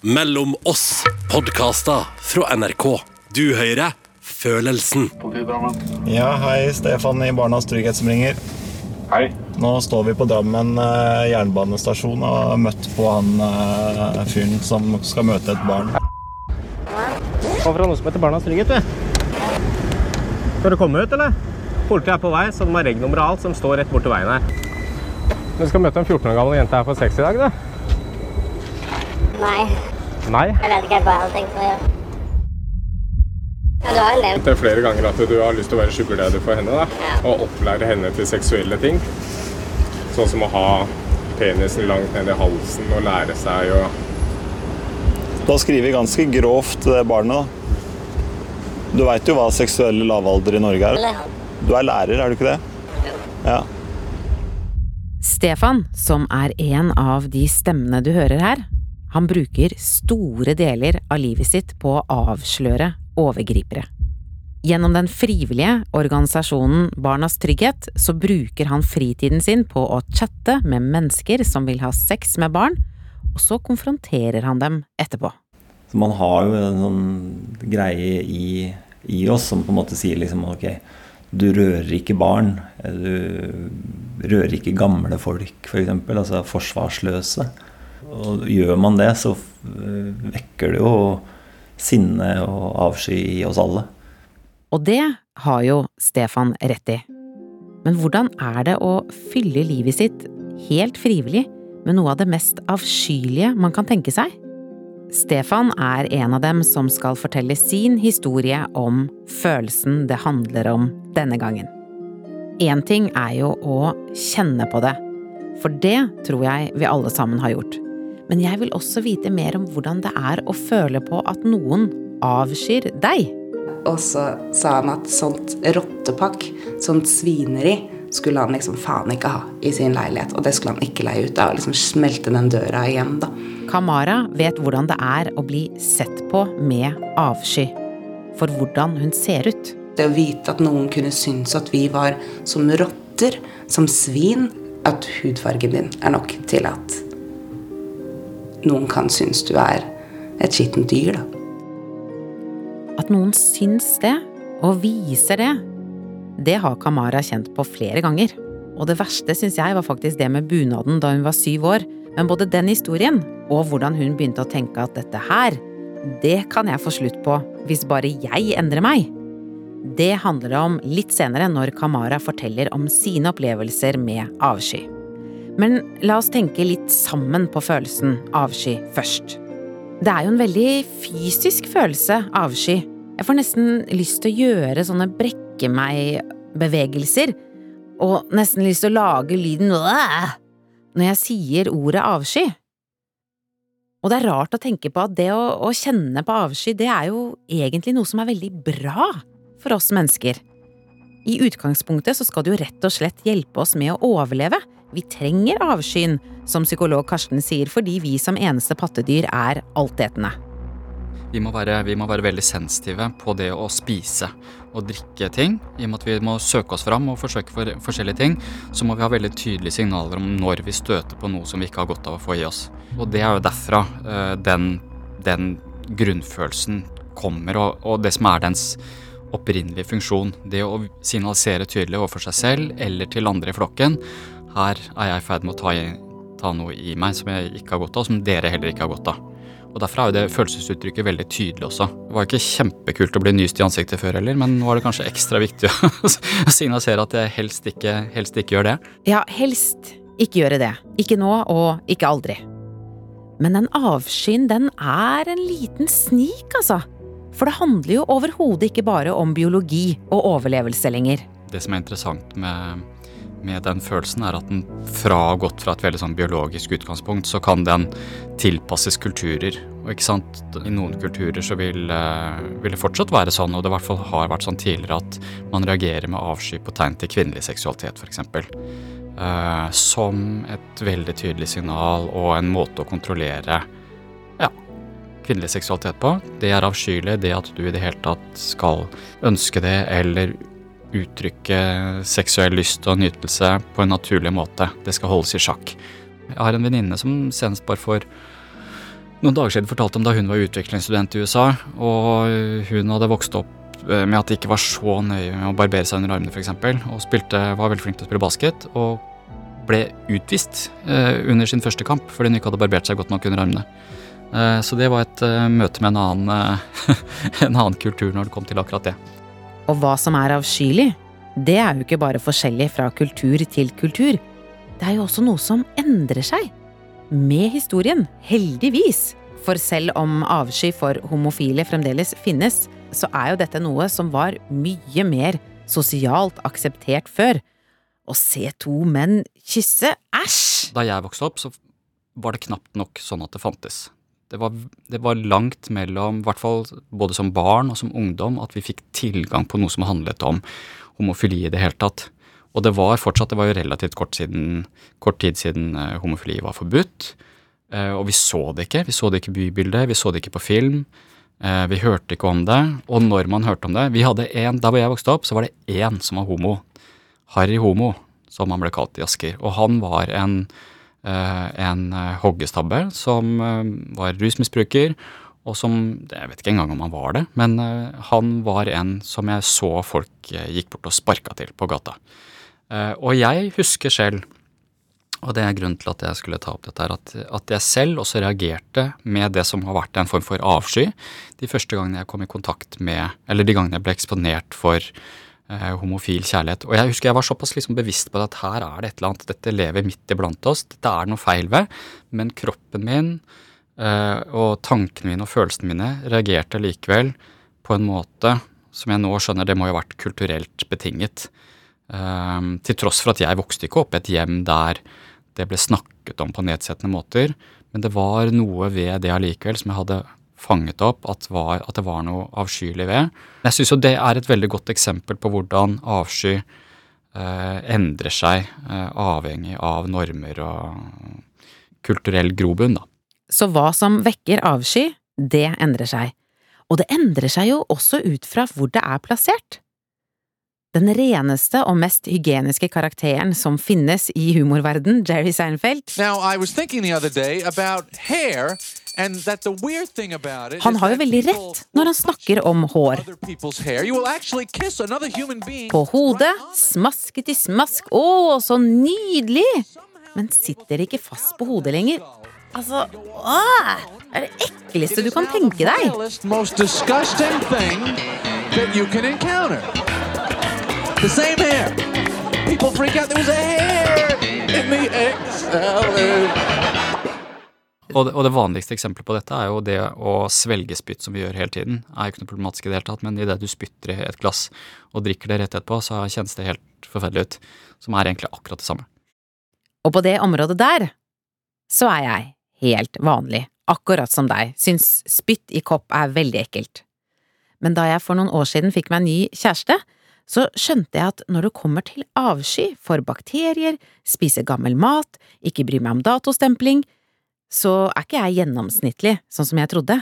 Mellom oss podkaster fra NRK. Du hører Følelsen. Ja, hei, Stefan i Barnas Trygghet som ringer. Hei. Nå står vi på Drammen eh, jernbanestasjon og har møtt på han eh, fyren som skal møte et barn. Kom fra noe som heter Barnas Trygghet, du. Skal du komme ut, eller? Politiet er på vei, så de har regnummer og alt som står rett borti veien her. Du skal møte en 14 år gammel jente her for sex i dag, du. Nei, Nei. jeg vet ikke hva jeg hadde tenkt å gjøre. Ja, du har jo nevnt Det er flere ganger at du har lyst til å være sugardaddy for henne, da. Ja. Og opplære henne til seksuelle ting. Sånn som å ha penisen langt ned i halsen og lære seg å Du har skrevet ganske grovt til det barnet, da. Du veit jo hva seksuell lavalder i Norge er? Du er lærer, er du ikke det? Ja. Stefan, som er en av de stemmene du hører her, han bruker store deler av livet sitt på å avsløre overgripere. Gjennom den frivillige organisasjonen Barnas Trygghet så bruker han fritiden sin på å chatte med mennesker som vil ha sex med barn, og så konfronterer han dem etterpå. Så man har jo en sånn greie i, i oss som på en måte sier liksom ok, du rører ikke barn. Du rører ikke gamle folk, f.eks. For eksempel, altså forsvarsløse. Og gjør man det, så eh, vekker det jo sinne og avsky i oss alle. Og det har jo Stefan rett i. Men hvordan er det å fylle livet sitt helt frivillig med noe av det mest avskyelige man kan tenke seg? Stefan er en av dem som skal fortelle sin historie om følelsen det handler om denne gangen. Én ting er jo å kjenne på det, for det tror jeg vi alle sammen har gjort. Men jeg vil også vite mer om hvordan det er å føle på at noen avskyr deg. Og så sa han at sånt rottepakk, sånt svineri, skulle han liksom faen ikke ha i sin leilighet. Og det skulle han ikke leie ut. Da, liksom smelte den døra igjen, da. Kamara vet hvordan det er å bli sett på med avsky. For hvordan hun ser ut. Det å vite at noen kunne synes at vi var som rotter, som svin At hudfargen din er nok til at noen kan synes du er et skittent dyr, da. At noen syns det, og viser det, det har Kamara kjent på flere ganger. Og det verste syns jeg var faktisk det med bunaden da hun var syv år. Men både den historien, og hvordan hun begynte å tenke at dette her, det kan jeg få slutt på hvis bare jeg endrer meg. Det handler det om litt senere når Kamara forteller om sine opplevelser med avsky. Men la oss tenke litt sammen på følelsen avsky først. Det er jo en veldig fysisk følelse, avsky. Jeg får nesten lyst til å gjøre sånne brekke meg-bevegelser, og nesten lyst til å lage lyden «Åh!» når jeg sier ordet avsky. Og det er rart å tenke på at det å, å kjenne på avsky, det er jo egentlig noe som er veldig bra for oss mennesker. I utgangspunktet så skal det jo rett og slett hjelpe oss med å overleve. Vi trenger avskyen, som psykolog Karsten sier, fordi vi som eneste pattedyr er altetende. Vi må, være, vi må være veldig sensitive på det å spise og drikke ting. I og med at vi må søke oss fram og forsøke for forskjellige ting, så må vi ha veldig tydelige signaler om når vi støter på noe som vi ikke har godt av å få i oss. Og det er jo derfra eh, den, den grunnfølelsen kommer, og, og det som er dens opprinnelige funksjon. Det å signalisere tydelig overfor seg selv eller til andre i flokken. Her er jeg i ferd med å ta, i, ta noe i meg som jeg ikke har godt av, som dere heller ikke har godt av. Og Derfor er jo det følelsesuttrykket veldig tydelig også. Det var ikke kjempekult å bli nyst i ansiktet før heller, men nå er det kanskje ekstra viktig å signalisere at jeg helst ikke, helst ikke gjør det. Ja, helst ikke gjøre det. Ikke nå, og ikke aldri. Men den avskyen, den er en liten snik, altså. For det handler jo overhodet ikke bare om biologi og overlevelse lenger. Det som er interessant med, med den følelsen, er at den fra og gått fra et veldig sånn biologisk utgangspunkt, så kan den tilpasses kulturer. Og ikke sant, I noen kulturer så vil, eh, vil det fortsatt være sånn, og det i hvert fall har vært sånn tidligere, at man reagerer med avsky på tegn til kvinnelig seksualitet, f.eks. Uh, som et veldig tydelig signal og en måte å kontrollere ja, kvinnelig seksualitet på. Det er avskyelig, det at du i det hele tatt skal ønske det eller uttrykke seksuell lyst og nytelse på en naturlig måte. Det skal holdes i sjakk. Jeg har en venninne som senest bare for noen dager siden fortalte om da hun var utviklingsstudent i USA, og hun hadde vokst opp eh, med at det ikke var så nøye med å barbere seg under armene, f.eks., og spilte, var veldig flink til å spille basket, og ble utvist eh, under sin første kamp fordi hun ikke hadde barbert seg godt nok under armene. Eh, så det var et eh, møte med en annen, eh, en annen kultur når det kom til akkurat det. Og hva som er avskyelig, det er jo ikke bare forskjellig fra kultur til kultur. Det er jo også noe som endrer seg. Med historien, heldigvis. For selv om avsky for homofile fremdeles finnes, så er jo dette noe som var mye mer sosialt akseptert før. Å se to menn kysse, æsj! Da jeg vokste opp, så var det knapt nok sånn at det fantes. Det var, det var langt mellom, i hvert fall både som barn og som ungdom, at vi fikk tilgang på noe som handlet om homofili i det hele tatt. Og det var fortsatt, det var jo relativt kort, siden, kort tid siden uh, homofili var forbudt. Uh, og vi så det ikke. Vi så det ikke i bybildet, vi så det ikke på film. Uh, vi hørte ikke om det. Og når man hørte om det vi hadde en, Da jeg vokste opp, så var det én som var homo. Harry Homo, som han ble kalt i Asker. Og han var en, en hoggestabbe som var rusmisbruker. Og som Jeg vet ikke engang om han var det, men han var en som jeg så folk gikk bort og sparka til på gata. Og jeg husker selv, og det er grunnen til at jeg skulle ta opp dette, her, at, at, jeg selv også reagerte med det som har vært en form for avsky de første gangene jeg kom i kontakt med Eller de gangene jeg ble eksponert for homofil kjærlighet. Og jeg husker jeg var såpass liksom bevisst på at her er det et eller annet, dette lever midt iblant oss, dette er noe feil ved, men kroppen min uh, og tankene mine og følelsene mine reagerte likevel på en måte som jeg nå skjønner det må jo ha vært kulturelt betinget. Um, til tross for at jeg vokste ikke opp i et hjem der det ble snakket om på nedsettende måter. Men det var noe ved det allikevel som jeg hadde fanget opp at, var, at det var noe avskyelig ved. Jeg syns jo det er et veldig godt eksempel på hvordan avsky eh, endrer seg eh, avhengig av normer og kulturell grobunn, da. Så hva som vekker avsky, det endrer seg. Og det endrer seg jo også ut fra hvor det er plassert. Den reneste og mest hygieniske karakteren som finnes i humorverden, Jerry Seinfeld. Han har jo veldig rett når han snakker om hår. På hodet, smasket i smask, å, så nydelig! Men sitter ikke fast på hodet lenger. Altså, åh, det er det ekleste du kan tenke deg. The same hair. People freak out. There was a hair in the Og det, og det, vanligste eksempelet på dette er jo det å svelge spytt, som vi gjør hele tiden. er jo ikke noe problematisk i det hele tatt, men idet du spytter i et glass og drikker det rett etterpå, så kjennes det helt forferdelig ut. Som er egentlig akkurat det samme. Og på det området der så er jeg helt vanlig, akkurat som deg, syns spytt i kopp er veldig ekkelt. Men da jeg for noen år siden fikk meg en ny kjæreste, så skjønte jeg at når det kommer til avsky for bakterier, spise gammel mat, ikke bry meg om datostempling, så er ikke jeg gjennomsnittlig, sånn som jeg trodde.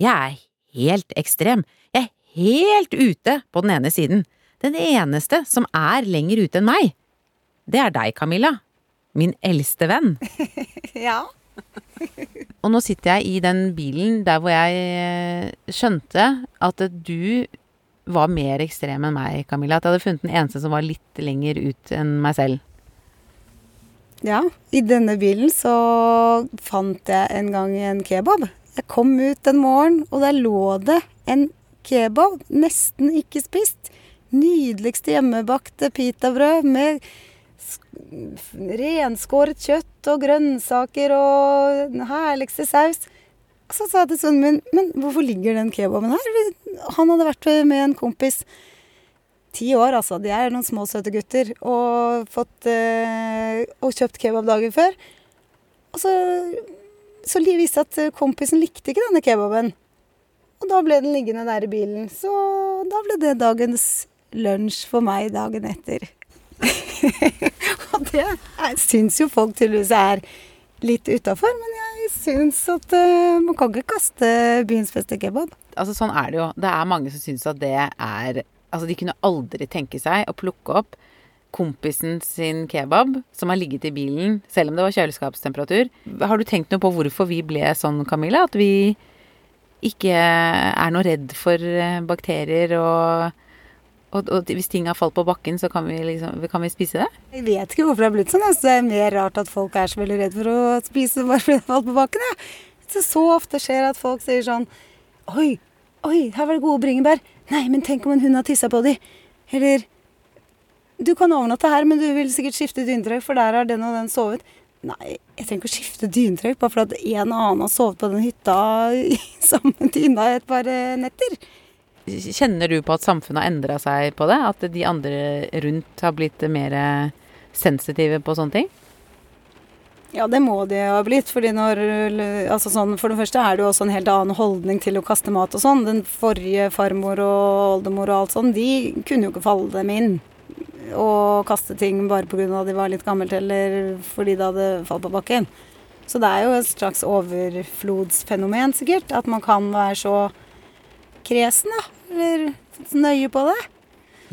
Jeg er helt ekstrem, jeg er helt ute på den ene siden. Den eneste som er lenger ute enn meg, det er deg, Camilla. Min eldste venn. ja. Og nå sitter jeg i den bilen der hvor jeg eh, skjønte at du var mer ekstrem enn meg, Camilla. At jeg hadde funnet den eneste som var litt lenger ut enn meg selv. Ja, i denne bilen så fant jeg en gang en kebab. Jeg kom ut en morgen, og der lå det en kebab, nesten ikke spist. Nydeligste hjemmebakte pitabrød med renskåret kjøtt og grønnsaker og den herligste saus. Så sa jeg til sønnen min men hvorfor ligger den kebaben her? Han hadde vært med en kompis ti år, altså. De er noen små, søte gutter. Og, fått, eh, og kjøpt kebab dagen før. Og så, så viste det at kompisen likte ikke denne kebaben. Og da ble den liggende der i bilen. Så da ble det dagens lunsj for meg dagen etter. og det syns jo folk tydeligvis er litt utafor, men jeg syns at uh, man kan ikke kaste byens beste kebab. Altså Sånn er det jo. Det er mange som syns at det er Altså De kunne aldri tenke seg å plukke opp kompisen sin kebab, som har ligget i bilen, selv om det var kjøleskapstemperatur. Har du tenkt noe på hvorfor vi ble sånn, Camilla? At vi ikke er noe redd for eh, bakterier og og, og hvis ting har falt på bakken, så kan vi, liksom, kan vi spise det? Jeg vet ikke hvorfor det har blitt sånn. Det er mer rart at folk er så veldig redd for å spise bare fordi det har falt på bakken. Ja. Det så ofte skjer at folk sier sånn Oi, oi, her var det gode bringebær. Nei, men tenk om en hund har tissa på de. Eller Du kan overnatte her, men du vil sikkert skifte dyntrekk, for der har den og den sovet. Nei, jeg trenger ikke å skifte dyntrekk bare fordi en og annen har sovet på den hytta i samme dyna et par eh, netter. Kjenner du på at samfunnet har endra seg på det? At de andre rundt har blitt mer sensitive på sånne ting? Ja, det må de ha blitt. fordi når, altså sånn, For det første er det jo også en helt annen holdning til å kaste mat og sånn. Den forrige farmor og oldemor og alt sånn, de kunne jo ikke falle dem inn. Og kaste ting bare pga. at de var litt gammelt eller fordi det hadde falt på bakken. Så det er jo et slags overflodsfenomen, sikkert. At man kan være så kresen, da. Eller nøye på det.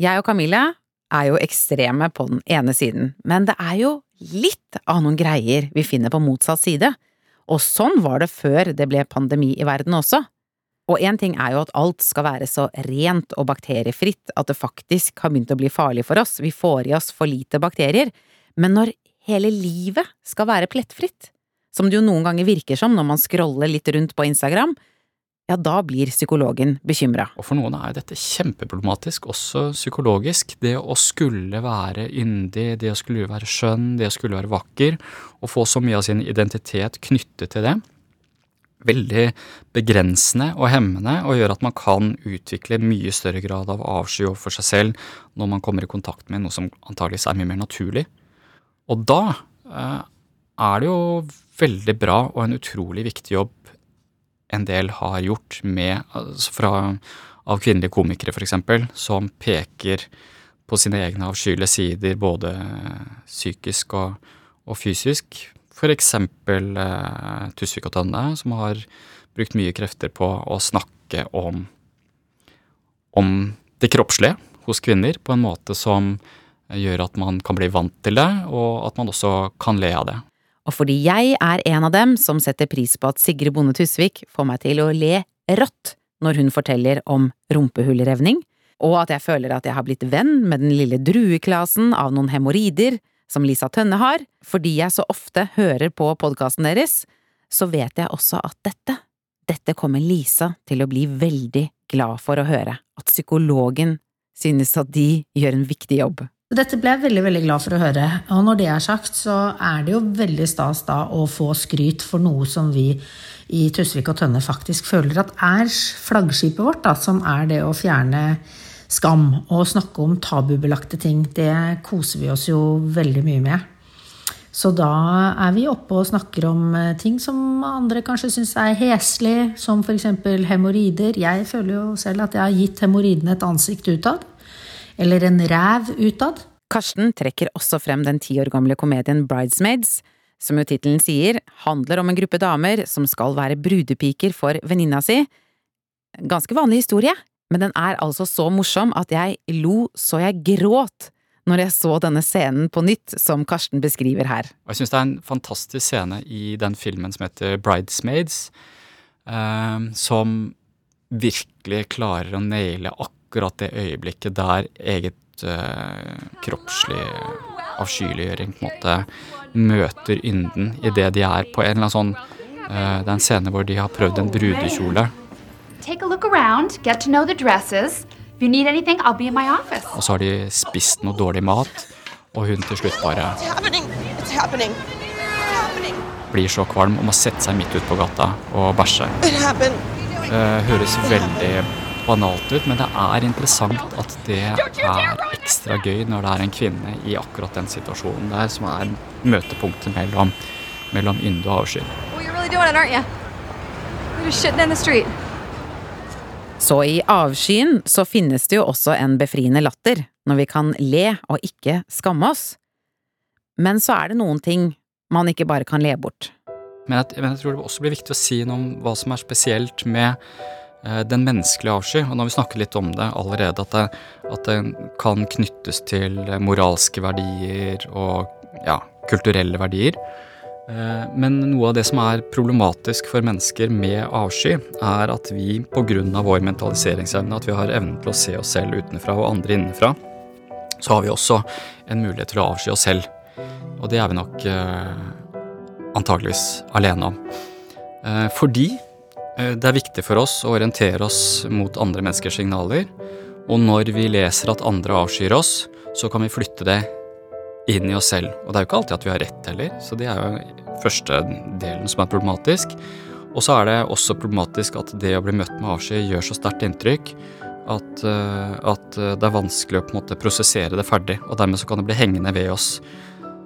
Jeg og Camilla er jo ekstreme på den ene siden, men det er jo litt av noen greier vi finner på motsatt side. Og sånn var det før det ble pandemi i verden også. Og én ting er jo at alt skal være så rent og bakteriefritt at det faktisk har begynt å bli farlig for oss, vi får i oss for lite bakterier, men når hele livet skal være plettfritt, som det jo noen ganger virker som når man scroller litt rundt på Instagram, ja, da blir psykologen bekymra. For noen er dette kjempeproblematisk, også psykologisk. Det å skulle være yndig, det å skulle være skjønn, det å skulle være vakker, og få så mye av sin identitet knyttet til det. Veldig begrensende og hemmende, og gjør at man kan utvikle mye større grad av avsky overfor seg selv når man kommer i kontakt med noe som antageligvis er mye mer naturlig. Og da eh, er det jo veldig bra og en utrolig viktig jobb en del har gjort med, altså fra, av kvinnelige komikere f.eks., som peker på sine egne avskyelige sider, både psykisk og, og fysisk. F.eks. Eh, Tusvik og Tønne, som har brukt mye krefter på å snakke om, om det kroppslige hos kvinner på en måte som gjør at man kan bli vant til det, og at man også kan le av det. Og fordi jeg er en av dem som setter pris på at Sigrid Bonde Tusvik får meg til å le rått når hun forteller om rumpehullrevning, og at jeg føler at jeg har blitt venn med den lille drueklasen av noen hemoroider som Lisa Tønne har, fordi jeg så ofte hører på podkasten deres, så vet jeg også at dette, dette kommer Lisa til å bli veldig glad for å høre, at psykologen synes at de gjør en viktig jobb. Dette ble jeg veldig veldig glad for å høre. Og når det er sagt, så er det jo veldig stas da å få skryt for noe som vi i Tusvik og Tønne faktisk føler at er flaggskipet vårt, da, som er det å fjerne skam og snakke om tabubelagte ting. Det koser vi oss jo veldig mye med. Så da er vi oppe og snakker om eh, ting som andre kanskje syns er heslig, som f.eks. hemoroider. Jeg føler jo selv at jeg har gitt hemoroidene et ansikt utad eller en ræv utad. Karsten trekker også frem den ti år gamle komedien Bridesmaids, som jo tittelen sier handler om en gruppe damer som skal være brudepiker for venninna si. Ganske vanlig historie, men den er altså så morsom at jeg lo så jeg gråt når jeg så denne scenen på nytt, som Karsten beskriver her. Jeg syns det er en fantastisk scene i den filmen som heter Bridesmaids, eh, som virkelig klarer å naile akkurat akkurat det øyeblikket der eget uh, kroppslig avskyeliggjøring på en måte møter ynden idet de er på en eller annen sånn uh, Det er en scene hvor de har prøvd en brudekjole. Around, anything, og så har de spist noe dårlig mat, og hun til slutt bare It's happening. It's happening. blir så kvalm og må sette seg midt ute på gata og bæsje. det høres veldig banalt ut, men det er interessant at det er ekstra gøy når det er en kvinne i akkurat den situasjonen der, som er møtepunktet mellom, mellom ynde og avsky. Så i avskyen så finnes det jo også en befriende latter, når vi kan le og ikke skamme oss. Men så er det noen ting man ikke bare kan le bort. Men jeg, men jeg tror det også blir viktig å si noe om hva som er spesielt med den menneskelige avsky. Og nå har vi snakket litt om det allerede, at det, at det kan knyttes til moralske verdier og ja, kulturelle verdier. Eh, men noe av det som er problematisk for mennesker med avsky, er at vi pga. vår mentaliseringsevne, at vi har evnen til å se oss selv utenfra og andre innenfra, så har vi også en mulighet til å avsky oss selv. Og det er vi nok eh, antageligvis alene om. Eh, fordi eh, det er viktig for oss å orientere oss mot andre menneskers signaler. Og når vi leser at andre avskyr oss, så kan vi flytte det inn i oss selv. Og det er jo ikke alltid at vi har rett heller, så det er jo første delen som er problematisk. Og så er det også problematisk at det å bli møtt med avsky gjør så sterkt inntrykk at, eh, at, det er vanskelig å på en måte prosessere det ferdig. Og dermed så kan det bli hengende ved oss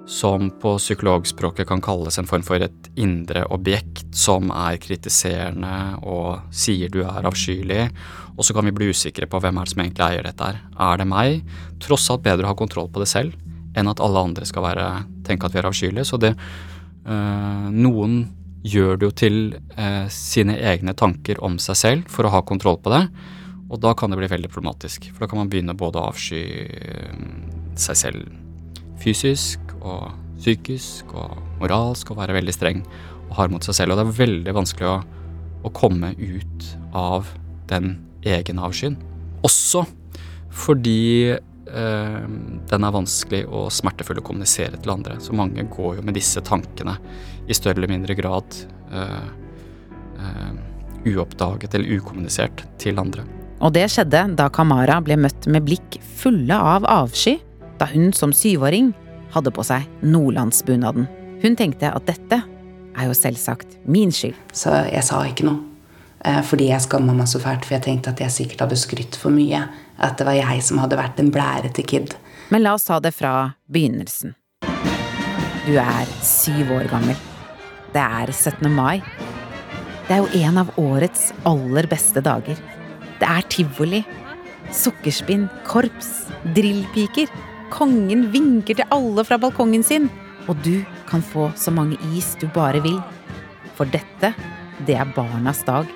som på psykologspråket kan kalles en form for et indre objekt som er kritiserende og sier du er avskyelig, og så kan vi bli usikre på hvem er det som egentlig eier dette her. Er det meg? Tross alt bedre å ha kontroll på det selv enn at alle andre skal være, tenke at vi er avskyelige. Så det øh, Noen gjør det jo til øh, sine egne tanker om seg selv for å ha kontroll på det, og da kan det bli veldig problematisk. For da kan man begynne både å avsky øh, seg selv fysisk og psykisk og moralsk og være veldig streng og hard mot seg selv. Og det er veldig vanskelig å, å komme ut av den egenavskyen. Også fordi øh, den er vanskelig og smertefull å kommunisere til andre. Så mange går jo med disse tankene i større eller mindre grad øh, øh, uoppdaget eller ukommunisert til andre. Og det skjedde da Kamara ble møtt med blikk fulle av avsky da hun som syvåring hadde på seg nordlandsbunaden. Hun tenkte at dette er jo selvsagt min skyld. Så jeg sa ikke noe. Eh, fordi jeg skamma meg så fælt, for jeg tenkte at jeg sikkert hadde skrytt for mye. At det var jeg som hadde vært en blærete kid. Men la oss ta det fra begynnelsen. Du er syv år gammel. Det er 17. mai. Det er jo en av årets aller beste dager. Det er tivoli, sukkerspinn, korps, drillpiker Kongen vinker til alle fra balkongen sin, og du kan få så mange is du bare vil. For dette, det er barnas dag,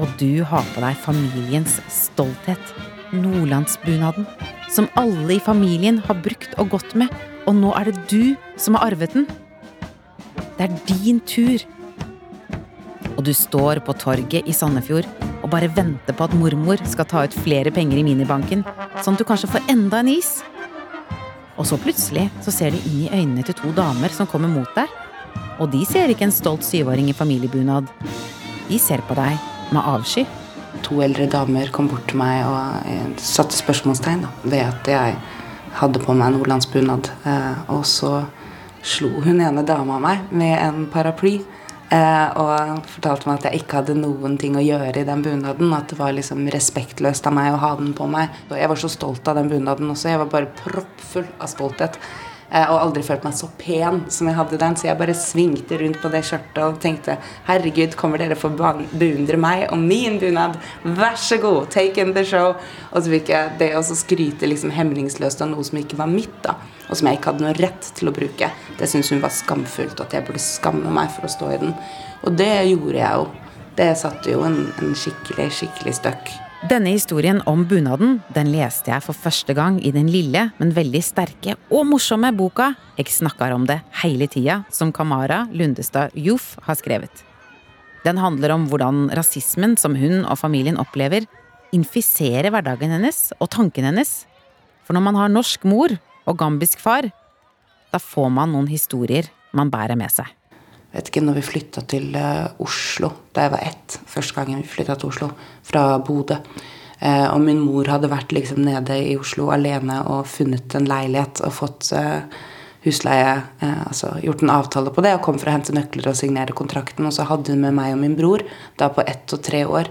og du har på deg familiens stolthet. Nordlandsbunaden, som alle i familien har brukt og gått med, og nå er det du som har arvet den. Det er din tur. Og du står på torget i Sandefjord og bare venter på at mormor skal ta ut flere penger i minibanken, sånn at du kanskje får enda en is. Og så plutselig så ser du inn i øynene til to damer som kommer mot deg. Og de ser ikke en stolt syvåring i familiebunad. De ser på deg med avsky. To eldre damer kom bort til meg og eh, satte spørsmålstegn ved at jeg hadde på meg nordlandsbunad. Eh, og så slo hun ene dama meg med en paraply. Eh, og fortalte meg at jeg ikke hadde noen ting å gjøre i den bunaden. At det var liksom respektløst av meg å ha den på meg. Og jeg var så stolt av den bunaden også. Jeg var bare proppfull av stolthet. Eh, og aldri følt meg så pen som jeg hadde den. Så jeg bare svingte rundt på det skjørtet og tenkte herregud, kommer dere for å beundre meg og min bunad? Vær så god, take in the show. Og så fikk jeg det å skryte liksom hemningsløst av noe som ikke var mitt. da og som jeg ikke hadde noe rett til å bruke. Det syntes hun var skamfullt, og at jeg burde skamme meg for å stå i den. Og det gjorde jeg jo. Det satte jo en, en skikkelig, skikkelig støkk. Denne historien om bunaden den leste jeg for første gang i den lille, men veldig sterke og morsomme boka Jeg snakker om det hele tida, som Kamara Lundestad Joff har skrevet. Den handler om hvordan rasismen som hun og familien opplever, infiserer hverdagen hennes og tanken hennes. For når man har norsk mor og gambisk far, da får man noen historier man bærer med seg. Vet ikke, når vi flytta til uh, Oslo da jeg var ett, første gangen vi flytta til Oslo, fra Bodø uh, Og min mor hadde vært liksom nede i Oslo alene og funnet en leilighet og fått uh, husleie, altså gjort en avtale på det, og kom for å hente nøkler og signere kontrakten. Og så hadde hun med meg og min bror, da på ett og tre år.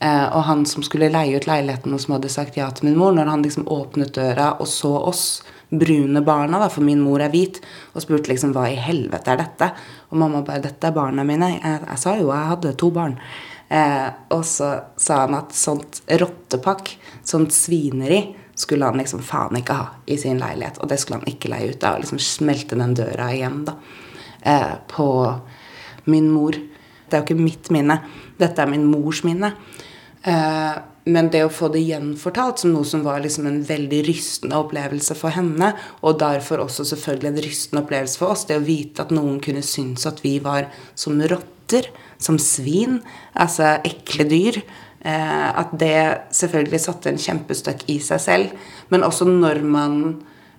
og han som skulle leie ut leiligheten, og som hadde sagt ja til min mor, når han liksom åpnet døra og så oss, brune barna, da, for min mor er hvit, og spurte liksom hva i helvete er dette? Og mamma bare 'Dette er barna mine'. Jeg, jeg sa jo jeg hadde to barn. Eh, og så sa han at sånt rottepakk, sånt svineri, skulle han liksom faen ikke ha i sin leilighet. Og det skulle han ikke leie ut. Da, og liksom smelte den døra igjen da, eh, på min mor. Det er jo ikke mitt minne. Dette er min mors minne. Eh, men det å få det gjenfortalt som noe som var liksom en veldig rystende opplevelse for henne, og derfor også selvfølgelig en rystende opplevelse for oss, det å vite at noen kunne synes at vi var som rotter, som svin, altså ekle dyr, eh, at det selvfølgelig satte en kjempestøkk i seg selv. Men også når man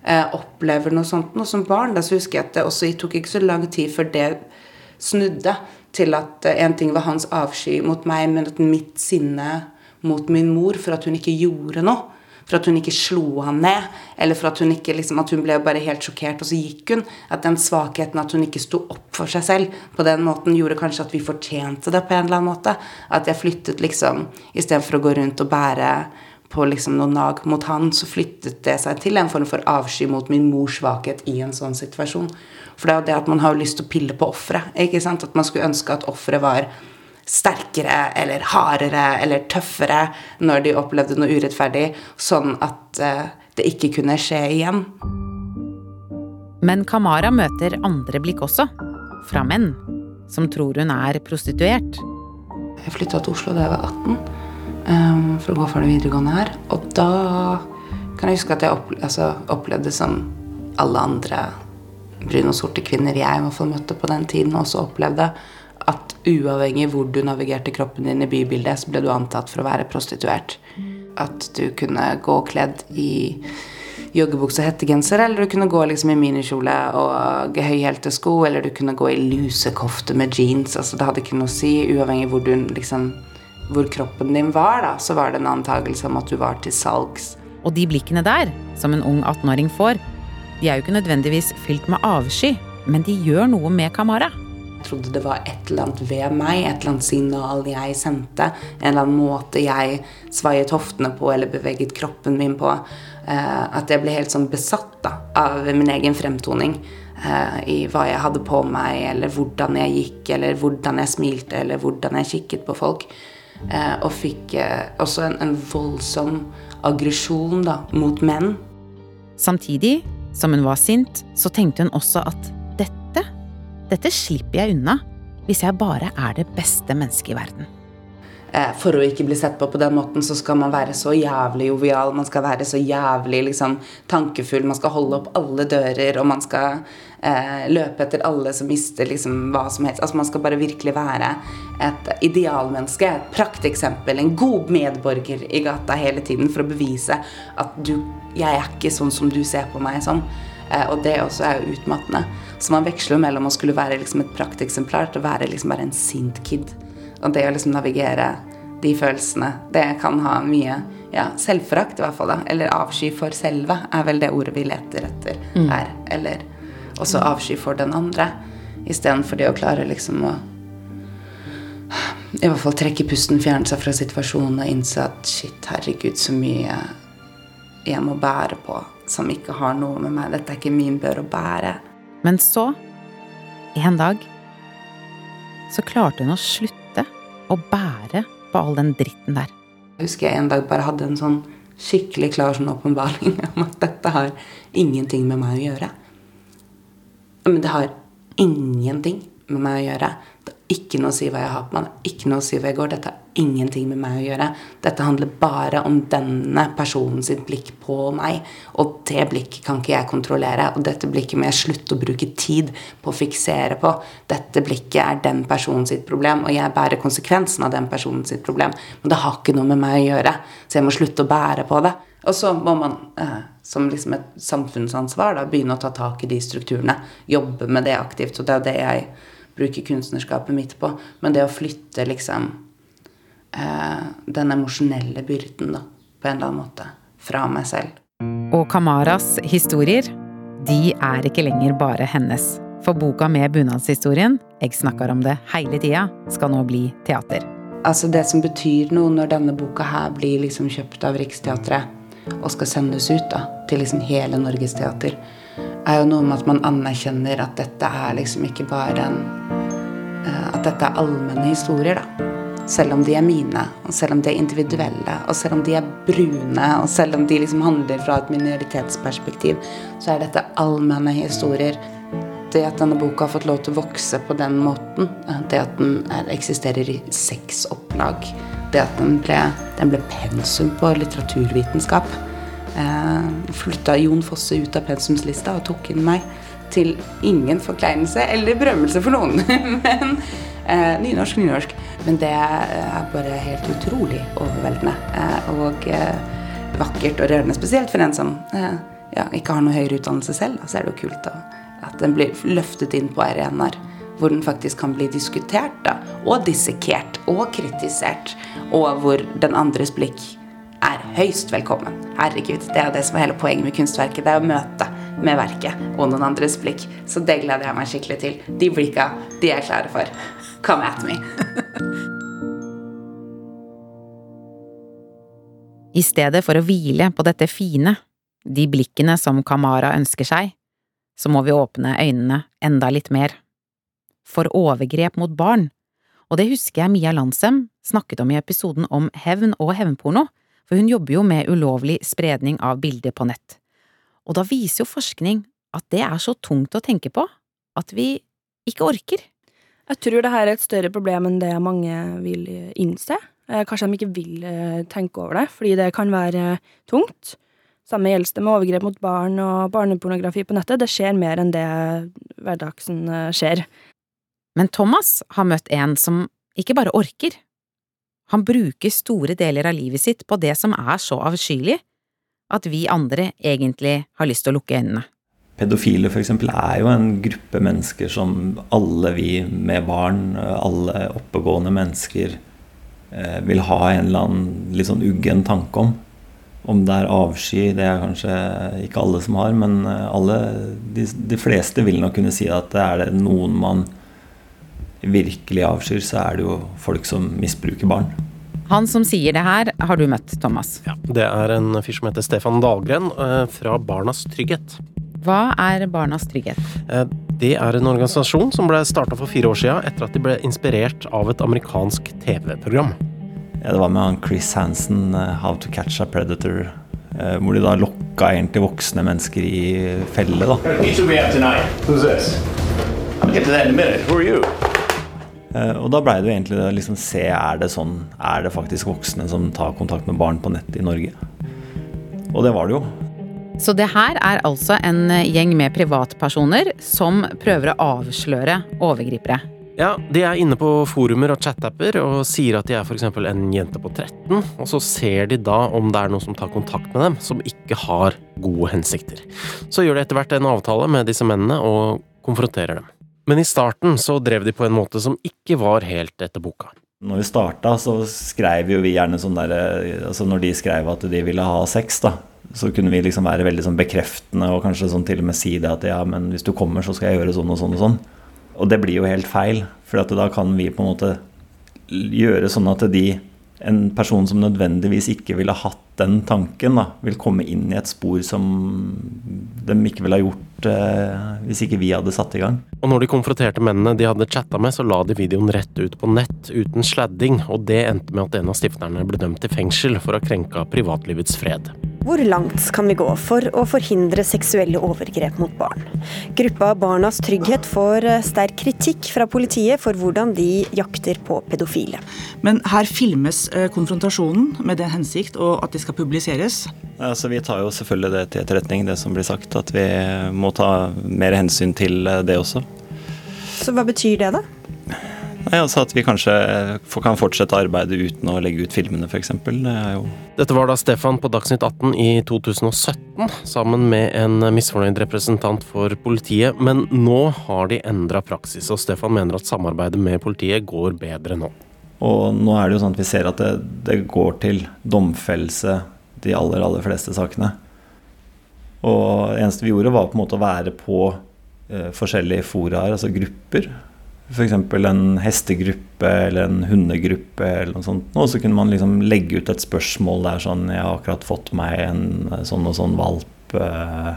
eh, opplever noe sånt noe som barn, da så husker jeg at det også tok ikke så lang tid før det snudde til at eh, en ting var hans avsky mot meg, men at mitt sinne mot min mor for at hun ikke gjorde noe. For at hun ikke slo han ned, eller for at hun ikke liksom, at hun ble bare helt sjokkert, og så gikk hun. At den svakheten at hun ikke sto opp for seg selv på den måten, gjorde kanskje at vi fortjente det på en eller annen måte. At jeg flyttet liksom Istedenfor å gå rundt og bære på liksom noe nag mot han, så flyttet det seg til en form for avsky mot min mors svakhet i en sånn situasjon. For det er jo det at man har lyst til å pille på offeret. At man skulle ønske at offeret var sterkere eller hardere eller tøffere når de opplevde noe urettferdig, sånn at uh, det ikke kunne skje igjen. Men Kamara møter andre blikk også, fra menn, som tror hun er prostituert. Jeg flytta til Oslo da jeg var 18 um, for å gå for det videregående her. Og da kan jeg huske at jeg altså, opplevde som alle andre brune og sorte kvinner jeg i hvert fall møtte på den tiden, også opplevde at uavhengig hvor du navigerte kroppen din i bybildet, så ble du antatt for å være prostituert. At du kunne gå kledd i joggebukse og hettegenser, eller du kunne gå liksom i minikjole og høyhælte sko, eller du kunne gå i lusekofte med jeans. altså Det hadde ikke noe å si. Uavhengig hvor, du, liksom, hvor kroppen din var, da, så var det en antakelse om at du var til salgs. Og de blikkene der, som en ung 18-åring får, de er jo ikke nødvendigvis fylt med avsky, men de gjør noe med Kamara trodde det var et eller annet ved meg, et eller annet signal jeg sendte, en eller annen måte jeg svaiet hoftene på eller beveget kroppen min på. Eh, at jeg ble helt sånn besatt da, av min egen fremtoning. Eh, I hva jeg hadde på meg, eller hvordan jeg gikk, eller hvordan jeg smilte, eller hvordan jeg kikket på folk. Eh, og fikk også en, en voldsom aggresjon mot menn. Samtidig som hun var sint, så tenkte hun også at dette slipper jeg unna hvis jeg bare er det beste mennesket i verden. Eh, for å ikke bli sett på på den måten, så skal man være så jævlig jovial. Man skal være så jævlig liksom, tankefull. Man skal holde opp alle dører, og man skal eh, løpe etter alle som mister liksom, hva som helst. Altså, man skal bare virkelig være et idealmenneske, et prakteksempel, en god medborger i gata hele tiden for å bevise at du Jeg er ikke sånn som du ser på meg som. Eh, og det også er jo utmattende. Så man veksler mellom å skulle være liksom et prakteksemplar til å være liksom bare en sint kid. Og det å liksom navigere de følelsene, det kan ha mye ja, selvforakt, i hvert fall. da, Eller avsky for selve, er vel det ordet vi leter etter mm. her. Eller også avsky for den andre. Istedenfor det å klare liksom å i hvert fall trekke pusten, fjerne seg fra situasjonen og innse at shit, herregud, så mye jeg må bære på som ikke har noe med meg. Dette er ikke min bør å bære. Men så, en dag, så klarte hun å slutte å bære på all den dritten der. Jeg husker jeg en dag bare hadde en sånn skikkelig klar sånn åpenbaring om at dette har ingenting med meg å gjøre. Men det har ingenting med meg å gjøre. Ikke noe å si hva jeg har på meg, ikke noe å si hva jeg går. Dette har ingenting med meg å gjøre. Dette handler bare om denne personen sitt blikk på meg. Og det blikket kan ikke jeg kontrollere. Og dette blikket må jeg slutte å bruke tid på å fiksere på. Dette blikket er den personen sitt problem, og jeg bærer konsekvensen av den personen sitt problem. Men det har ikke noe med meg å gjøre, så jeg må slutte å bære på det. Og så må man eh, som liksom et samfunnsansvar da, begynne å ta tak i de strukturene. Jobbe med det aktivt. Og det er det jeg bruke kunstnerskapet mitt på. Men det å flytte liksom eh, den emosjonelle byrden, da, på en eller annen måte, fra meg selv. Og Kamaras historier, de er ikke lenger bare hennes. For boka med bunadshistorien, jeg snakker om det hele tida, skal nå bli teater. Altså Det som betyr noe når denne boka her blir liksom kjøpt av Riksteatret og skal sendes ut da, til liksom hele Norges teater, er jo noe med at man anerkjenner at dette er liksom ikke bare en eh, At dette er allmenne historier, da. Selv om de er mine, og selv om de er individuelle, og selv om de er brune, og selv om de liksom handler fra et minoritetsperspektiv, så er dette allmenne historier. Det at denne boka har fått lov til å vokse på den måten, det at den eksisterer i seks opplag, det at den ble, den ble pensum på litteraturvitenskap. Eh, flytta Jon Fosse ut av pensumslista og tok inn meg til ingen forkleinelse eller berømmelse for noen. Men eh, nynorsk, nynorsk. Men det er bare helt utrolig overveldende. Eh, og eh, vakkert og rørende. Spesielt for en som ja, ikke har noe høyere utdannelse selv. Så er det jo kult da, at den blir løftet inn på arenaer hvor den faktisk kan bli diskutert da, og dissekert og kritisert. Og hvor den andres blikk er høyst velkommen. Herregud, det er det som er hele poenget med kunstverket. Det er å møte med verket og noen andres blikk. Så det gleder jeg meg skikkelig til. De blikka, de er klare for. Come at me. I stedet for å hvile på dette fine, de blikkene som Kamara ønsker seg, så må vi åpne øynene enda litt mer. For overgrep mot barn, og det husker jeg Mia Landsem snakket om i episoden om hevn og hevnporno, for hun jobber jo med ulovlig spredning av bilder på nett. Og da viser jo forskning at det er så tungt å tenke på at vi ikke orker. Jeg tror det her er et større problem enn det mange vil innse. Eh, kanskje de ikke vil eh, tenke over det, fordi det kan være tungt. Samme gjelder det med overgrep mot barn og barnepornografi på nettet. Det skjer mer enn det hverdagsen eh, skjer. Men Thomas har møtt en som ikke bare orker. Han bruker store deler av livet sitt på det som er så avskyelig at vi andre egentlig har lyst til å lukke øynene. Pedofile f.eks. er jo en gruppe mennesker som alle vi med barn, alle oppegående mennesker, eh, vil ha en eller annen litt sånn uggen tanke om. Om det er avsky, det er kanskje ikke alle som har, men eh, alle, de, de fleste vil nok kunne si at det er det noen man virkelig avskyr, så er det jo folk som misbruker barn. Han som sier det her, har du møtt, Thomas. Ja, Det er en fyr som heter Stefan Dahlgren eh, fra Barnas Trygghet. Hva er Barnas Trygghet? Eh, det er en organisasjon som ble starta for fire år siden etter at de ble inspirert av et amerikansk TV-program. Ja, det var med han Chris Hansen, eh, 'How to Catch a Predator', hvor de da lokka egentlig voksne mennesker i felle. da. Og da blei det jo egentlig det å liksom se er det sånn, er det faktisk voksne som tar kontakt med barn på nett i Norge. Og det var det jo. Så det her er altså en gjeng med privatpersoner som prøver å avsløre overgripere. Ja, De er inne på forumer og chatapper og sier at de er f.eks. en jente på 13, og så ser de da om det er noen som tar kontakt med dem som ikke har gode hensikter. Så gjør de etter hvert en avtale med disse mennene og konfronterer dem. Men i starten så drev de på en måte som ikke var helt etter boka. Når vi starta, så skrev jo vi gjerne sånn derre Altså når de skrev at de ville ha sex, da, så kunne vi liksom være veldig sånn bekreftende og kanskje sånn til og med si det at ja, men hvis du kommer, så skal jeg gjøre sånn og sånn og sånn. Og det blir jo helt feil, for da kan vi på en måte gjøre sånn at de en person som nødvendigvis ikke ville hatt den tanken, da, vil komme inn i et spor som de ikke ville ha gjort eh, hvis ikke vi hadde satt i gang. Og når de konfronterte mennene de hadde chatta med, så la de videoen rett ut på nett uten sladding, og det endte med at en av stifterne ble dømt til fengsel for å ha krenka privatlivets fred. Hvor langt kan vi gå for å forhindre seksuelle overgrep mot barn? Gruppa Barnas Trygghet får eh, sterk kritikk fra politiet for hvordan de jakter på pedofile. Men her filmes eh, konfrontasjonen med den hensikt og at de skal publiseres. Altså, vi tar jo selvfølgelig det til etterretning, det som blir sagt. At vi må ta mer hensyn til eh, det også. Så hva betyr det, da? Nei, altså At vi kanskje kan fortsette arbeidet uten å legge ut filmene, f.eks. Det er jo Dette var da Stefan på Dagsnytt 18 i 2017, sammen med en misfornøyd representant for politiet. Men nå har de endra praksis, og Stefan mener at samarbeidet med politiet går bedre nå. Og nå er det jo sånn at vi ser at det, det går til domfellelse de aller, aller fleste sakene. Og det eneste vi gjorde, var på en måte å være på eh, forskjellige foraer, altså grupper. F.eks. en hestegruppe eller en hundegruppe eller noe sånt. Og så kunne man liksom legge ut et spørsmål der sånn Jeg har akkurat fått meg en sånn og sånn valp. Eh,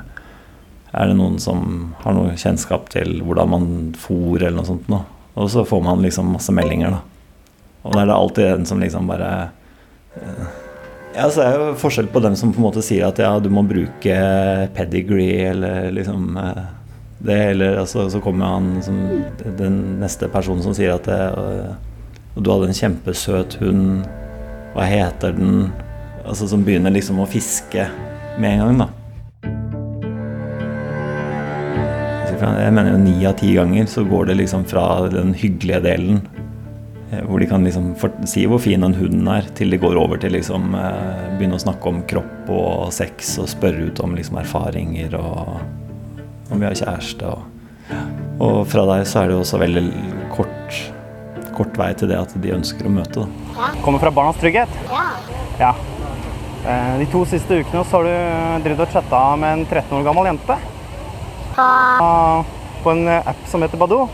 er det noen som har noe kjennskap til hvordan man fôr eller noe sånt noe? Og så får man liksom masse meldinger, da. Og da er det alltid en som liksom bare eh, Ja, så er jo forskjell på dem som på en måte sier at ja, du må bruke pedigree eller liksom eh, det, eller altså, så kommer han som den neste personen som sier at det, og, og du hadde en kjempesøt hund, Hva heter den? Altså Som begynner liksom å fiske med en gang, da. Jeg mener jo ni av ti ganger så går det liksom fra den hyggelige delen, eh, hvor de kan liksom si hvor fin den hunden er, til de går over til liksom eh, begynne å snakke om kropp og sex og spørre ut om liksom erfaringer og om vi har kjæreste. Og, og fra der så er det jo også veldig kort, kort vei til det at de ønsker å møte. Da. Kommer fra Barnas Trygghet? Ja. Ja. Eh, De to siste ukene så har du drevet og chatta med en 13 år gammel jente. På Ah, På en eh, app som heter Badoo.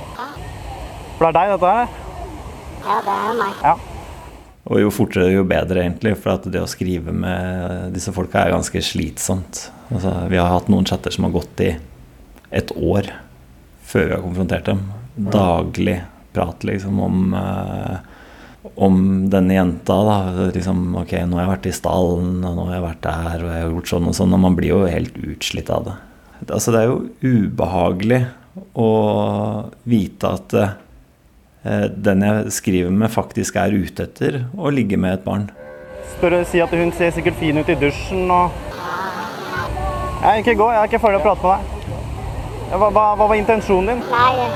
For det er deg, dette her? Ja, det er meg. Ja. Og jo fortere, jo bedre, egentlig. For at det å skrive med disse folka er ganske slitsomt. Altså, vi har hatt noen chatter som har gått i et år før vi har konfrontert dem. Daglig prat liksom om eh, om denne jenta. da, liksom, ok, Nå har jeg vært i stallen, og nå har jeg vært der, og jeg har gjort sånn og sånn. Og man blir jo helt utslitt av det. Altså, det er jo ubehagelig å vite at eh, den jeg skriver med, faktisk er ute etter å ligge med et barn. Spør og si at hun ser sikkert fin ut i dusjen og Nei, ikke gå. Jeg er ikke ferdig å prate med deg. Hva, hva, hva var intensjonen din? Nei,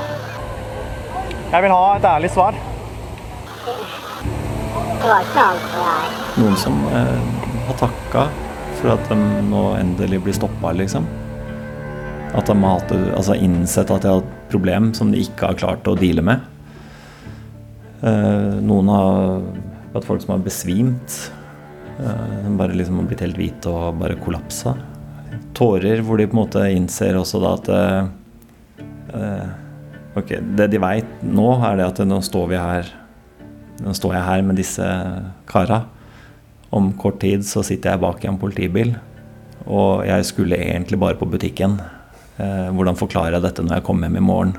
Jeg vil ha et ærlig svar. det var ikke alt. Noen som eh, har takka for at de nå endelig blir stoppa, liksom. At de har hatt, altså innsett at de har et problem som de ikke har klart å deale med. Eh, noen har hatt folk som har besvimt. Eh, de bare liksom har blitt helt hvite og bare kollapsa. Tårer hvor de på en måte innser også da at eh, eh, Ok, det de veit nå, er det at nå står vi her Nå står jeg her med disse kara. Om kort tid så sitter jeg bak i en politibil, og jeg skulle egentlig bare på butikken. Eh, hvordan forklarer jeg dette når jeg kommer hjem i morgen?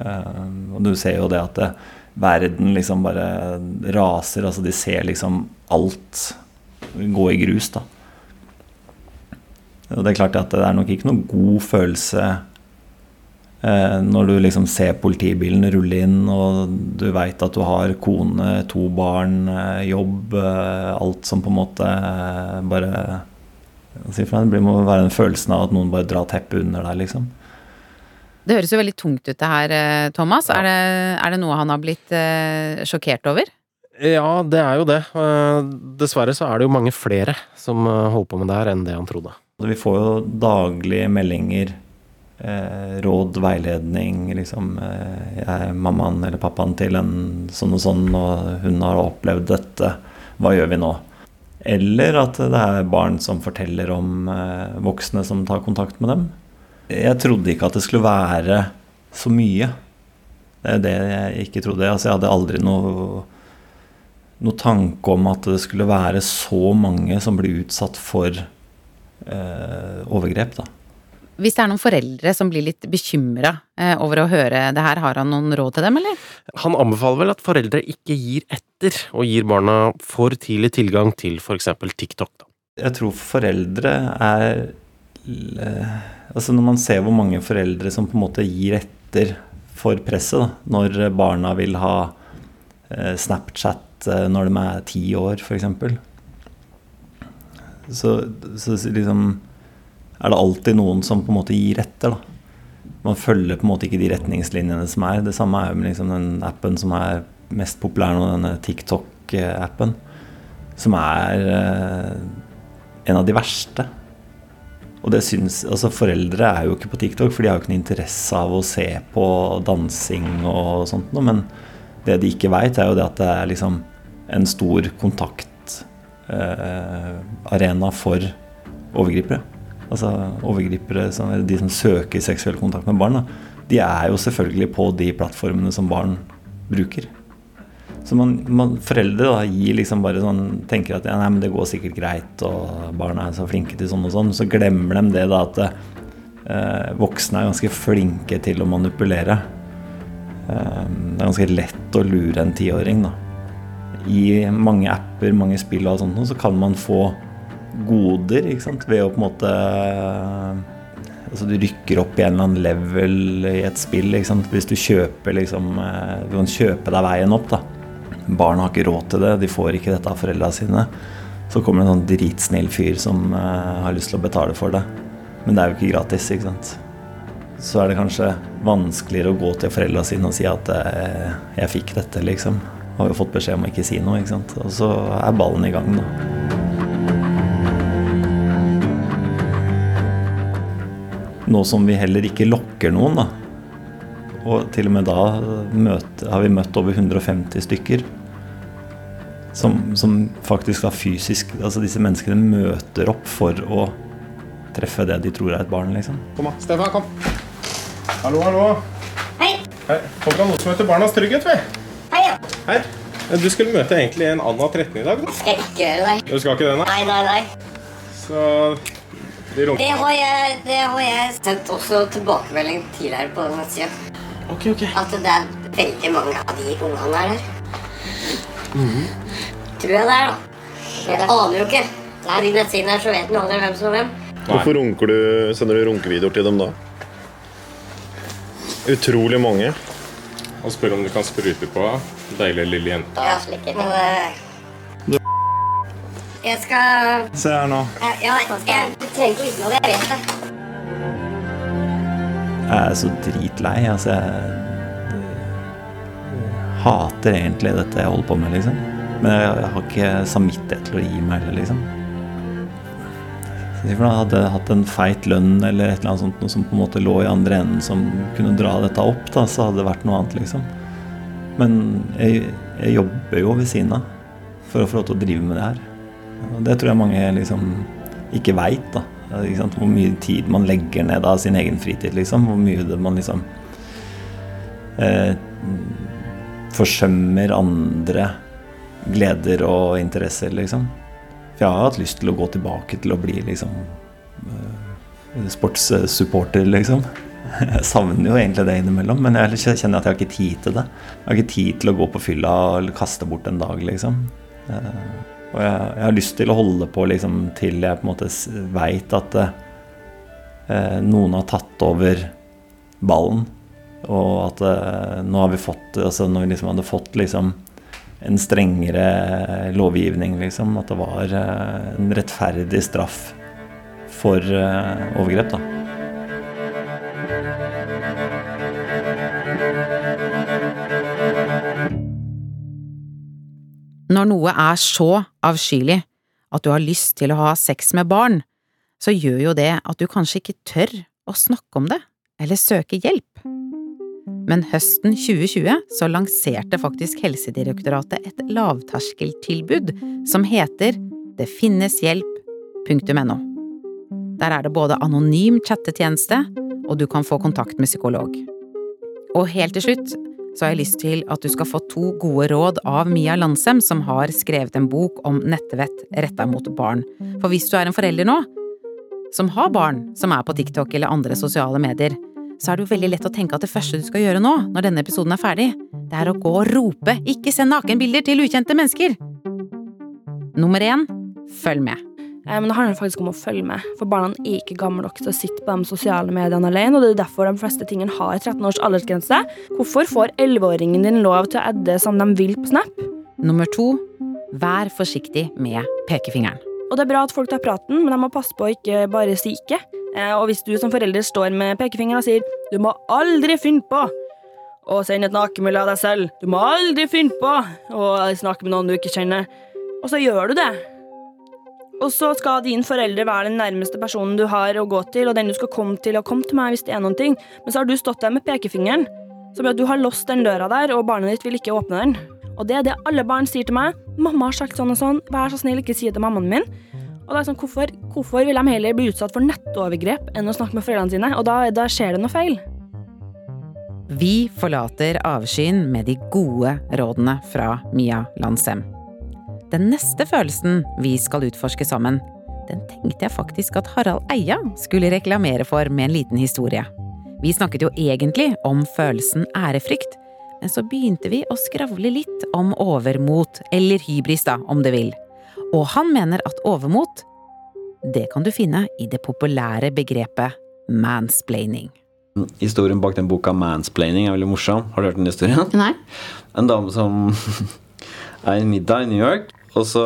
Eh, og du ser jo det at det, verden liksom bare raser. Altså de ser liksom alt gå i grus, da. Og det er klart at det er nok ikke noen god følelse eh, når du liksom ser politibilen rulle inn, og du veit at du har kone, to barn, eh, jobb, eh, alt som på en måte eh, bare hva skal si for noe? Det må være den følelsen av at noen bare drar teppet under deg, liksom. Det høres jo veldig tungt ut det her, Thomas. Thomas. Er, det, er det noe han har blitt eh, sjokkert over? Ja, det er jo det. Eh, Dessverre så er det jo mange flere som eh, holder på med det her enn det han trodde. Vi får jo daglige meldinger, eh, råd, veiledning. Liksom, eh, jeg er mammaen eller pappaen til en sånn og sånn, og hun har opplevd dette. Hva gjør vi nå? Eller at det er barn som forteller om eh, voksne som tar kontakt med dem. Jeg trodde ikke at det skulle være så mye. Det er det jeg ikke trodde. Altså, jeg hadde aldri noe, noe tanke om at det skulle være så mange som blir utsatt for eh, overgrep. da. Hvis det er noen foreldre som blir litt bekymra eh, over å høre det her, har han noen råd til dem, eller? Han anbefaler vel at foreldre ikke gir etter, og gir barna for tidlig tilgang til for eksempel TikTok. Da. Jeg tror foreldre er Altså når man ser hvor mange foreldre som på en måte gir etter for presset, da, når barna vil ha eh, Snapchat eh, når de er ti år, f.eks. Så, så liksom er det alltid noen som på en måte gir etter. da. Man følger på en måte ikke de retningslinjene som er. Det samme er jo med liksom den appen som er mest populær nå, denne TikTok-appen. Som er eh, en av de verste. Og det syns Altså, foreldre er jo ikke på TikTok, for de har jo ikke noe interesse av å se på dansing og sånt noe. Men det de ikke veit, er jo det at det er liksom en stor kontaktarena eh, for overgripere. Altså overgripere, de som søker seksuell kontakt med barn, da, de er jo selvfølgelig på de plattformene som barn bruker. Så man, man, foreldre da, gir liksom bare sånn, tenker at ja, nei, men det går sikkert greit, og barna er så flinke til sånn og sånn. Så glemmer de det da at eh, voksne er ganske flinke til å manipulere. Eh, det er ganske lett å lure en tiåring. I mange apper, mange spill og sånt, så kan man få goder ikke sant? ved å på en måte Altså Du rykker opp i en eller annen level i et spill. Hvis du kjøper liksom Du kan kjøpe deg veien opp, da. Barn har ikke råd til det, de får ikke dette av foreldra sine. Så kommer det en sånn dritsnill fyr som eh, har lyst til å betale for det. Men det er jo ikke gratis, ikke sant. Så er det kanskje vanskeligere å gå til foreldra sine og si at eh, 'jeg fikk dette', liksom. Har jo fått beskjed om å ikke si noe, ikke sant. Og så er ballen i gang, da. Nå som vi heller ikke lokker noen, da. Og til og med da møte, har vi møtt over 150 stykker. Som, som faktisk da fysisk Altså disse menneskene møter opp for å treffe det de tror er et barn, liksom. Kom da, Stefan, kom. Hallo, hallo. Hei. Hei. Folk har noe som heter Barnas Trygghet, vi. Hei, ja. Hei. Du skulle møte egentlig en Anna 13 i dag. da. Skal jeg ikke gjøre det? Du skal ikke det, nei? Nei, nei, nei. Så de runker. Det har jeg, det har jeg sendt også tilbakemelding tidligere på den nettsida. Ok, ok. At det er veldig mange av de ungene der. Tror jeg det er, da. Jeg aner jo ikke. Det er de nettsidene her, så vet den aldri hvem som er hvem. Hvorfor runker du, sender du runkevideoer til dem da? Utrolig mange. Og spør om du kan sprute på deilige lille jente. Ja, slik er det. Men, eh, Jeg skal Se her nå. Ja, jeg, jeg trenger ikke vite noe. Jeg vet det. Jeg er så dritlei. Altså, jeg, jeg hater egentlig dette jeg holder på med, liksom. Men jeg, har ikke samvittighet til å gi meg heller, liksom. Si jeg Hadde hatt en feit lønn eller et eller annet sånt noe som på en måte lå i andre enden som kunne dra dette opp, da, så hadde det vært noe annet, liksom. Men jeg, jeg jobber jo ved siden av for å få lov til å drive med det her. Og det tror jeg mange liksom ikke veit, da. Hvor mye tid man legger ned av sin egen fritid, liksom. Hvor mye det man liksom eh, forsømmer andre gleder og interesser, liksom. For jeg har hatt lyst til å gå tilbake til å bli liksom eh, sportssupporter, liksom. Jeg savner jo egentlig det innimellom, men jeg kjenner at jeg har ikke tid til det. Jeg har ikke tid til å gå på fylla og kaste bort en dag, liksom. Eh, Og jeg, jeg har lyst til å holde på liksom, til jeg på en måte veit at eh, noen har tatt over ballen. Og at eh, nå har vi fått altså Når vi liksom hadde fått liksom en strengere lovgivning, liksom. At det var eh, en rettferdig straff for eh, overgrep, da. Når noe er så avskyelig at du har lyst til å ha sex med barn, så gjør jo det at du kanskje ikke tør å snakke om det eller søke hjelp. Men høsten 2020 så lanserte faktisk Helsedirektoratet et lavterskeltilbud som heter Det finnes hjelp.no. Der er det både anonym chattetjeneste, og du kan få kontakt med psykolog. Og helt til slutt så har jeg lyst til at du skal få to gode råd av Mia Landsem, som har skrevet en bok om nettvett retta mot barn. For hvis du er en forelder nå, som har barn som er på TikTok eller andre sosiale medier, så er det jo veldig lett å tenke at det første du skal gjøre nå, når denne episoden er ferdig, det er å gå og rope 'ikke send nakenbilder til ukjente mennesker'. Nummer én følg med. Eh, Men det handler faktisk om å følge med, for barna er ikke gamle nok til å sitte på de sosiale mediene alene, og det er derfor de fleste tingene har 13 års aldersgrense. Hvorfor får 11-åringen din lov til å adde som de vil på Snap? Nummer to vær forsiktig med pekefingeren. Og det er bra at folk tar praten, men de må passe på å ikke bare si ikke. Eh, Og hvis du som forelder står med pekefingeren og sier 'du må aldri finne på' å sende et nakenbilde av deg selv, du må aldri finne på å snakke med noen du ikke kjenner, og så gjør du det. Og så skal din forelder være den nærmeste personen du har å gå til, og den du skal komme til, og komme til meg hvis det er noen ting. Men så har du stått der med pekefingeren, som gjør at du har låst den døra der, og barnet ditt vil ikke åpne den. Og det er det alle barn sier til meg. 'Mamma har sagt sånn og sånn, vær så snill, ikke si det til mammaen min'. Og det er sånn, hvorfor, hvorfor vil de heller bli utsatt for nettovergrep enn å snakke med foreldrene sine? Og da, da skjer det noe feil. Vi forlater avskyen med de gode rådene fra Mia Landsem. Den neste følelsen vi skal utforske sammen, den tenkte jeg faktisk at Harald Eia skulle reklamere for med en liten historie. Vi snakket jo egentlig om følelsen ærefrykt, så begynte vi å skravle litt om overmot, eller hybris da, om du vil. Og han mener at overmot, det kan du finne i det populære begrepet mansplaining. Historien bak den boka 'Mansplaining' er veldig morsom. Har du hørt den historien? Nei. En dame som er i en middag i New York. Og så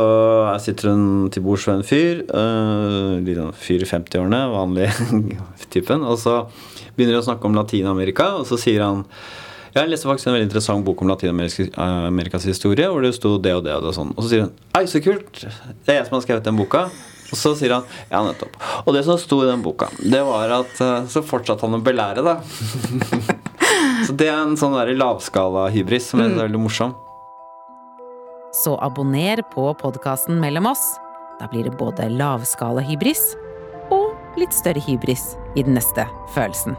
sitter hun til bords ved en fyr. Uh, sånn fyr i 50-årene, vanlig typen. Og så begynner de å snakke om Latin-Amerika, og så sier han jeg leste faktisk en veldig interessant bok om Latin-Amerikas historie, hvor det sto det og det og det og sånn. Og så sier hun Ei, så kult! Det er jeg som har skrevet den boka. Og så sier han ja, nettopp. Og det som sto i den boka, det var at uh, så fortsatte han å belære, da. så det er en sånn der lavskala hybris som er veldig morsom. Så abonner på podkasten Mellom oss. Da blir det både lavskala hybris og litt større hybris i den neste følelsen.